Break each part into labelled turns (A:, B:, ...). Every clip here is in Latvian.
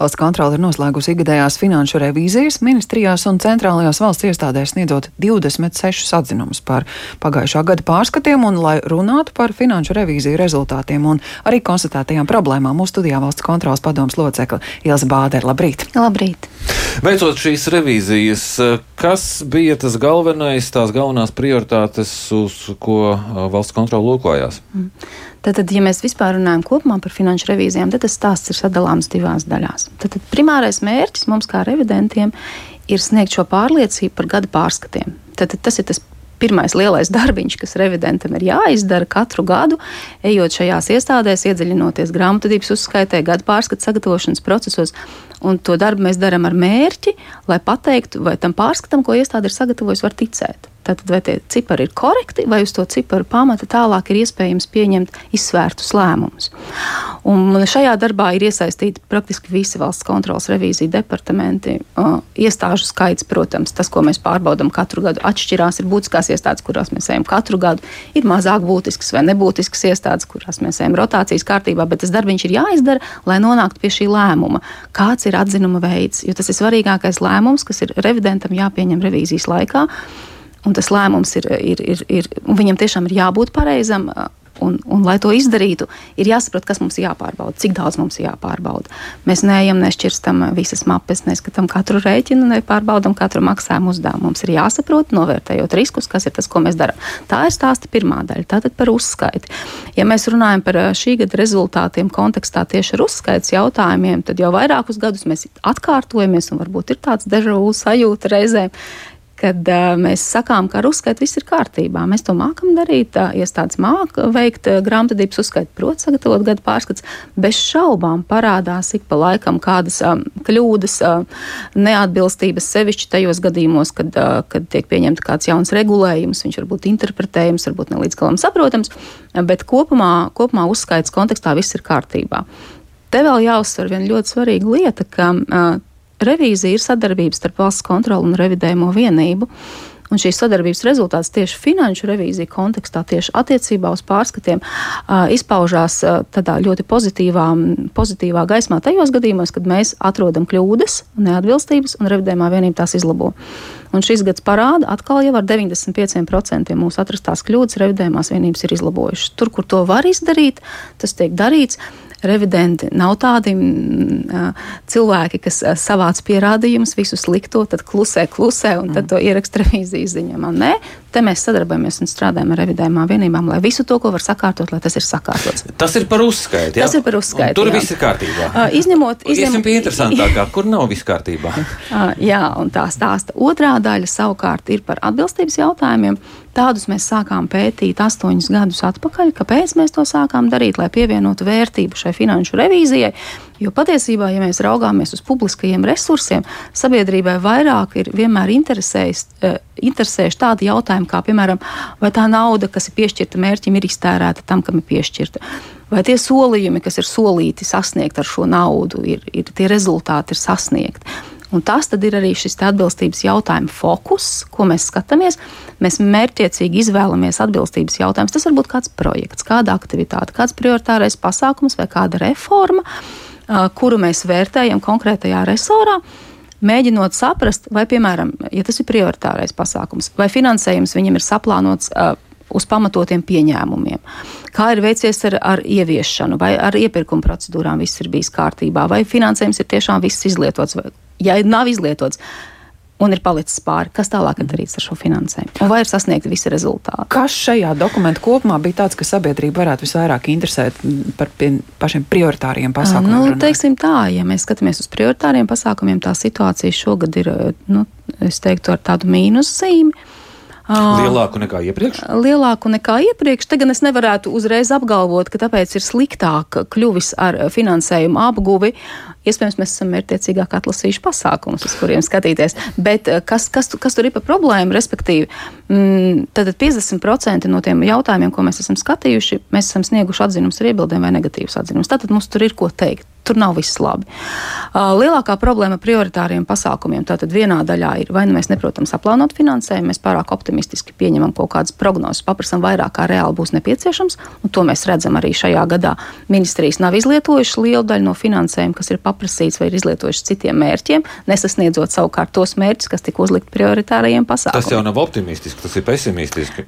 A: Valsts kontrole ir noslēgusi ikgadējās finanšu revīzijas ministrijās un centrālajās valsts iestādēs sniedzot 26 atzinumus par pagājušā gada pārskatiem un lai runātu par finanšu revīziju rezultātiem un arī konstatētajām problēmām. Mūsu studijā valsts kontrolas padomas locekla Ilza Bādere. Labrīt!
B: Labrīt!
C: Veicot šīs revīzijas, kas bija tas galvenais, tās galvenās prioritātes, uz ko valsts kontrola lūkojās? Mm.
B: Tātad, ja mēs vispār runājam kopumā par finanšu revīzijām, tad tas stāsts ir sadalāms divās daļās. Tātad, primārais mērķis mums kā revidentiem ir sniegt šo pārliecību par gada pārskatiem. Tātad, tas ir tas pirmais lielais darbiņš, kas revidentam ir jāizdara katru gadu, ejot šajās iestādēs, iedziļinoties grāmatvedības uzskaitē, gada pārskatu sagatavošanas procesos. Un to darbu mēs darām ar mērķi, lai pateiktu, vai tam pārskatam, ko iestāde ir sagatavojusi, var ticēt. Tātad, vai tie cipari ir korekti, vai uz to ciparu pamata tālāk ir iespējams pieņemt izsvērtus lēmumus. Un šajā darbā ir iesaistīti praktiski visi valsts kontrolas revīzija departamenti. Iestāžu skaits, protams, tas, ko mēs pārbaudām katru gadu, atšķirās. Ir būtiskās iestādes, kurās mēs ejam katru gadu, ir mazāk būtiskas vai nebūtiskas iestādes, kurās mēs ejam rotācijas kārtībā, bet tas darbs ir jāizdara, lai nonāktu pie šī lēmuma. Kāds ir atzinuma veids? Jo tas ir svarīgākais lēmums, kas ir revidentam jāpieņem revīzijas laikā. Un tas lēmums ir, ir, ir, ir viņam tiešām ir jābūt pareizam. Un, un, lai to izdarītu, ir jāsaprot, kas mums ir jāpārbauda, cik daudz mums ir jāpārbauda. Mēs neejam, nešķirstam visas mapes, neskatām katru rēķinu, nepārbaudām katru maksājumu uzdevumu. Mums ir jāsaprot, novērtējot riskus, kas ir tas, ko mēs darām. Tā ir stāsta pirmā daļa, tātad par uzskaiti. Ja mēs runājam par šī gada rezultātiem kontekstā tieši ar uzskaitas jautājumiem, tad jau vairākus gadus mēs atkārtojamies, un varbūt ir tāds dežavu sajūta reizēm kad uh, mēs sakām, ka ar uzskaitu viss ir kārtībā. Mēs to mākam darīt, uh, iestādes māca veikt uh, grāmatvedības uzskaitu, proti, sagatavot gadu pārskats. Bez šaubām parādās ik pa laikam kādas um, kļūdas, uh, neatbilstības sevišķi tajos gadījumos, kad, uh, kad tiek pieņemts kāds jauns regulējums, viņš var būt interpretējams, varbūt ne līdz galam saprotams, bet kopumā, kopumā uzskaits kontekstā viss ir kārtībā. Te vēl jāuzsver viena ļoti svarīga lieta, ka uh, revīzija ir sadarbības starp valsts kontroli un revidējumu vienību. Un šīs sadarbības rezultāts tieši finanšu revīzija kontekstā, tieši attiecībā uz pārskatiem, izpaužās tādā ļoti pozitīvā, pozitīvā gaismā tajos gadījumos, kad mēs atrodam kļūdas, neatbilstības un revidējumā vienība tās izlabo. Un šis gads parāda, atkal jau ar 95% mūsu atrastās kļūdas revidējumās vienības ir izlabojušas. Tur, kur to var izdarīt, tas tiek darīts revidenti nav tādi mm, cilvēki, kas savāc pierādījumus, visu slikto, tad klusē, klusē un tad mm. to ieraksta revīzijas ziņojumā. Nē, te mēs sadarbojamies un strādājam ar revidējumām vienībām, lai visu to, ko var sakārtot, lai tas ir sakārtots.
C: Tas ir par uzskaitu. Jā?
B: Tas ir par uzskaitu.
C: Un tur jā. viss ir kārtībā.
B: Uh, izņemot, izņemot
C: pie interesantākā, kur nav viss kārtībā.
B: uh, jā, un tā stāsta otrā daļa savukārt ir par atbilstības jautājumiem. Tādus mēs sākām pētīt astoņus gadus atpakaļ. Kāpēc mēs to sākām darīt? Lai pievienotu vērtību šai finanšu revīzijai. Jo patiesībā, ja mēs raugāmies uz publiskajiem resursiem, sabiedrībai vairāk ir vienmēr eh, interesējuši tādi jautājumi, kā piemēram, vai tā nauda, kas ir piešķirta mērķim, ir iztērēta tam, kam ir piešķirta. Vai tie solījumi, kas ir solīti sasniegt ar šo naudu, ir, ir tie rezultāti ir sasniegti. Un tas ir arī šis atbilstības jautājuma fokus, ko mēs skatāmies. Mēs mērķiecīgi izvēlamies atbilstības jautājumus. Tas var būt kāds projekts, kāda aktivitāte, kāds prioritārais pasākums vai kāda reforma, kuru mēs vērtējam konkrētajā resorā mēģinot saprast, vai, piemēram, ja tas ir prioritārais pasākums, vai finansējums viņam ir saplānots uz pamatotiem pieņēmumiem. Kā ir veicies ar, ar ieviešanu, vai ar iepirkuma procedūrām viss ir bijis kārtībā, vai finansējums ir tiešām viss izlietots, vai ja nav izlietots, un ir palicis pāri, kas tālāk ir darīts ar šo finansējumu, un vai ir sasniegti visi rezultāti.
A: Kas šajā dokumentā kopumā bija tāds, ka sabiedrība varētu visvairāk interesēt par pašiem prioritāriem pasākumiem?
B: Nu, runāt? teiksim tā, ja mēs skatāmies uz prioritāriem pasākumiem, tā situācija šogad ir, nu, es teiktu, ar tādu mīnuszīmi.
C: Lielāku nekā iepriekš?
B: Lielāku nekā iepriekš. Tagad es nevarētu uzreiz apgalvot, ka tāpēc ir sliktāk kļuvis ar finansējumu apguvi. Iespējams, mēs esam mērķiecīgāk atlasījuši pasākumus, uz kuriem skatīties. Bet kas, kas, kas tur ir par problēmu? Respektīvi, mm, tad 50% no tiem jautājumiem, ko mēs esam skatījuši, mēs esam snieguši atzinumus ar iebildēm vai negatīvus atzinumus. Tātad mums tur ir ko teikt tur nav viss labi. Lielākā problēma ar prioritāriem pasākumiem tātad vienā daļā ir, vai nu mēs neprotam saplānot finansējumu, mēs pārāk optimistiski pieņemam kaut kādas prognozes, paprasam vairāk, kā reāli būs nepieciešams, un to mēs redzam arī šajā gadā. Ministrijas nav izlietojušas lielu daļu no finansējuma, kas ir paprasīts vai ir izlietojušas citiem mērķiem, nesasniedzot savukārt tos mērķus, kas tika uzlikt prioritārajiem pasākumiem.
C: Tas jau nav optimistiski, tas ir pesimistiski.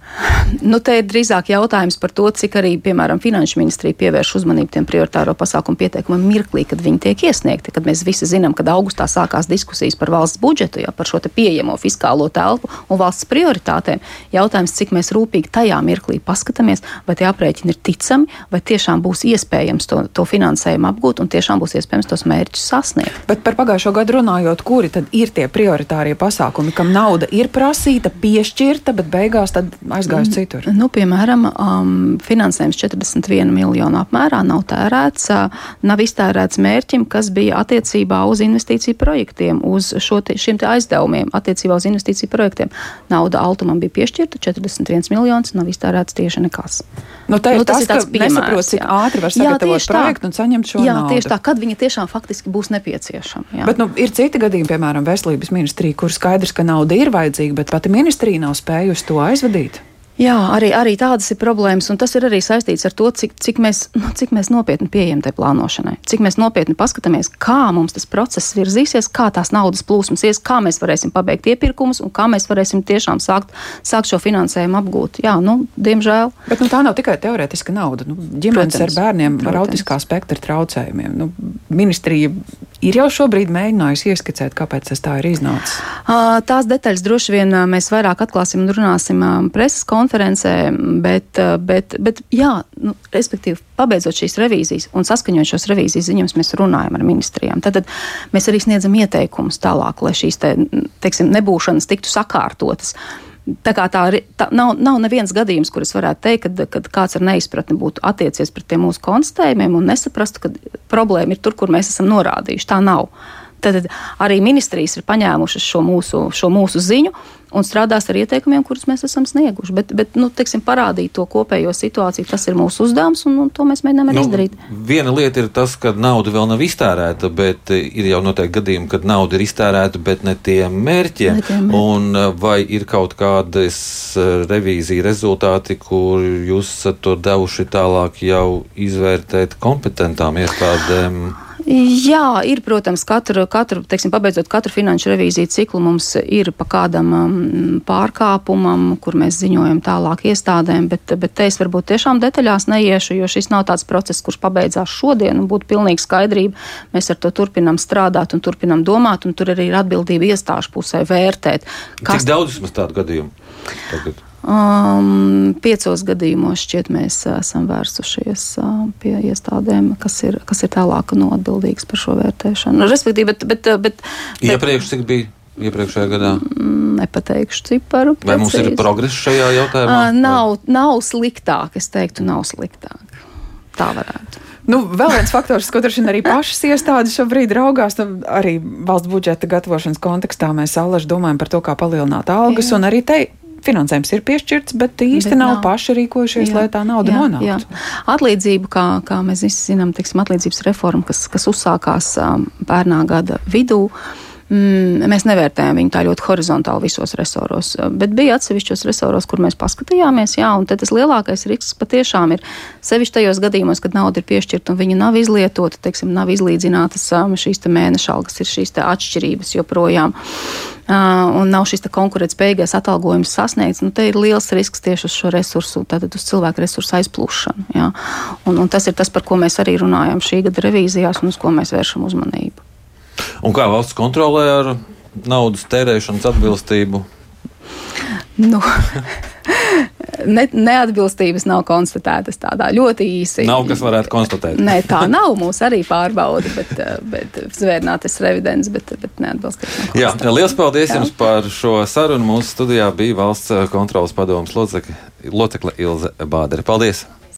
B: Nu, te ir drīzāk jautājums par to, cik arī, piemēram, Finanšu ministrija pievērš uzmanību tiem prioritāro pasākumu pieteikumiem mirklī, kad viņi tiek iesniegti. Kad mēs visi zinām, kad augustā sākās diskusijas par valsts budžetu, ja, par šo pieejamo fiskālo telpu un valsts prioritātēm. Jautājums, cik mēs rūpīgi tajā mirklī paskatāmies, vai tie aprēķini ir ticami, vai tiešām būs iespējams to, to finansējumu apgūt un tiešām būs iespējams tos mērķus sasniegt.
A: Bet par pagājušo gadu runājot, kuri tad ir tie prioritārie pasākumi, kam nauda ir prasīta, piešķirta, bet beigās aizgājusi citur?
B: Nu, piemēram, um, finansējums 41 miljonu apmērā nav tērēts, uh, nav iztērēts mērķim, kas bija attiecībā uz investīciju projektiem, uz te, šiem te aizdevumiem attiecībā uz investīciju projektiem. Nauda Altumam bija piešķirta 41 miljonus, nav iztērēts tieši nekas.
A: Nu, tā ir nu, tas, tas ka nesaprot, cik ātri var sagatavot jā, projektu un saņemt šo
B: jā,
A: naudu.
B: Jā, tieši tā, kad viņa tiešām faktiski būs nepieciešama. Jā.
A: Bet nu, ir citi gadījumi, piemēram, veselības ministrija, kur skaidrs, ka nauda ir vajadzīga, bet pati ministrija nav spējusi to aizvadīt.
B: Jā, arī, arī tādas ir problēmas, un tas ir arī saistīts ar to, cik, cik, mēs, nu, cik mēs nopietni pieejam tai plānošanai, cik mēs nopietni paskatāmies, kā mums tas process virzīsies, kā tās naudas plūsmas ies, kā mēs varēsim pabeigt iepirkumus un kā mēs varēsim tiešām sākt, sākt šo finansējumu apgūt. Jā, nu, diemžēl.
A: Bet nu, tā nav tikai teorētiska nauda. Nu, ģimenes protams, ar bērniem protams. ar autiskā spektra traucējumiem. Nu, ministrija ir jau šobrīd mēģinājusi ieskicēt, kāpēc tas tā ir iznācis.
B: Tās detaļas droši vien mēs vairāk atklāsim un runāsim preses konferencē bet, bet, bet jā, nu, respektīvi, pabeidzot šīs revīzijas un saskaņojot šos revīzijas ziņojumus, mēs runājam ar ministrijām. Tad, tad mēs arī sniedzam ieteikumus tālāk, lai šīs te, teiksim, nebūšanas tiktu sakārtotas. Tā kā tā, tā nav, nav neviens gadījums, kurus varētu teikt, kad, kad kāds ar neizpratni būtu attiecies pret tiem mūsu konstatējumiem un nesaprastu, ka problēma ir tur, kur mēs esam norādījuši. Tā nav. Tad arī ministrijas ir paņēmušas šo mūsu, šo mūsu ziņu un strādās ar ieteikumiem, kurus mēs esam snieguši. Bet, bet nu, teiksim, parādīt to kopējo situāciju, tas ir mūsu uzdevums, un, un to mēs mēģinām arī nu, izdarīt.
C: Viena lieta ir tas, ka nauda vēl nav iztērēta, bet ir jau noteikti gadījumi, kad nauda ir iztērēta, bet ne tiem mērķiem. Ne tiem mērķiem. Un uh, vai ir kaut kādas uh, revīzija rezultāti, kur jūs esat to devuši tālāk jau izvērtēt kompetentām iestādēm?
B: Jā, ir, protams, katru, katru teiksim, pabeidzot katru finanšu revīziju ciklu, mums ir pa kādam um, pārkāpumam, kur mēs ziņojam tālāk iestādēm, bet, bet te es varbūt tiešām detaļās neiešu, jo šis nav tāds process, kurš pabeidzās šodien un būtu pilnīgi skaidrība. Mēs ar to turpinām strādāt un turpinām domāt, un tur arī ir atbildība iestāžu pusē vērtēt.
C: Kas... Cik daudz vismaz tādu gadījumu? Tagad?
B: Um, piecos gadījumos šķiet mēs esam vērsušies uh, pie iestādēm, kas ir, kas ir tālāk no atbildīgas par šo vērtēšanu. Nu, respektīvi, bet, bet, bet, bet
C: iepriekš cik bija? Iepriekšējā gadā?
B: Mm, nepateikšu ciparu.
C: Vai mums ir progress šajā jautājumā?
B: Uh, nav, nav sliktāk, es teiktu, nav sliktāk. Tā varētu.
A: Nu, vēl viens faktors, ko droši vien arī pašas iestādes šobrīd raugās, nu, arī valsts budžeta gatavošanas kontekstā mēs allaž domājam par to, kā palielināt algas, Jā. un arī te finansējums ir piešķirts, bet īsti bet nav, nav paši rīkojušies, jā, lai tā nauda jā, nonāktu. Jā.
B: Atlīdzību, kā, kā mēs visi zinām, teiksim, atlīdzības reforma, kas, kas uzsākās um, pērnā gada vidū. Mm, mēs nevērtējam viņu tā ļoti horizontāli visos resoros, bet bija atsevišķos resoros, kur mēs paskatījāmies, jā, un tas lielākais risks patiešām ir sevišķi tajos gadījumos, kad nauda ir piešķirta un viņa nav izlietota, teiksim, nav izlīdzinātas um, šīs te mēneša algas, ir šīs atšķirības joprojām. Uh, un nav šis konkurētspējīgais atalgojums sasniegts, nu, te ir liels risks tieši uz šo resursu, tātad uz cilvēku resursu aizplūšanu. Ja? Un, un tas ir tas, par ko mēs arī runājam šī gada revīzijās un uz ko mēs vēršam uzmanību.
C: Un kā valsts kontrolē ar naudas tērēšanas atbilstību?
B: Nu, ne, neatbilstības nav konstatētas tādā ļoti īsi.
C: Nav kas varētu konstatēt.
B: Nē, tā nav. Mūs arī pārbauda, bet, bet zvērnātas revidents, bet, bet neatbilstības.
C: Jā, liels paldies Jā. jums par šo sarunu. Mūsu studijā bija valsts kontrolas padomas locekle Ilze Bādere. Paldies!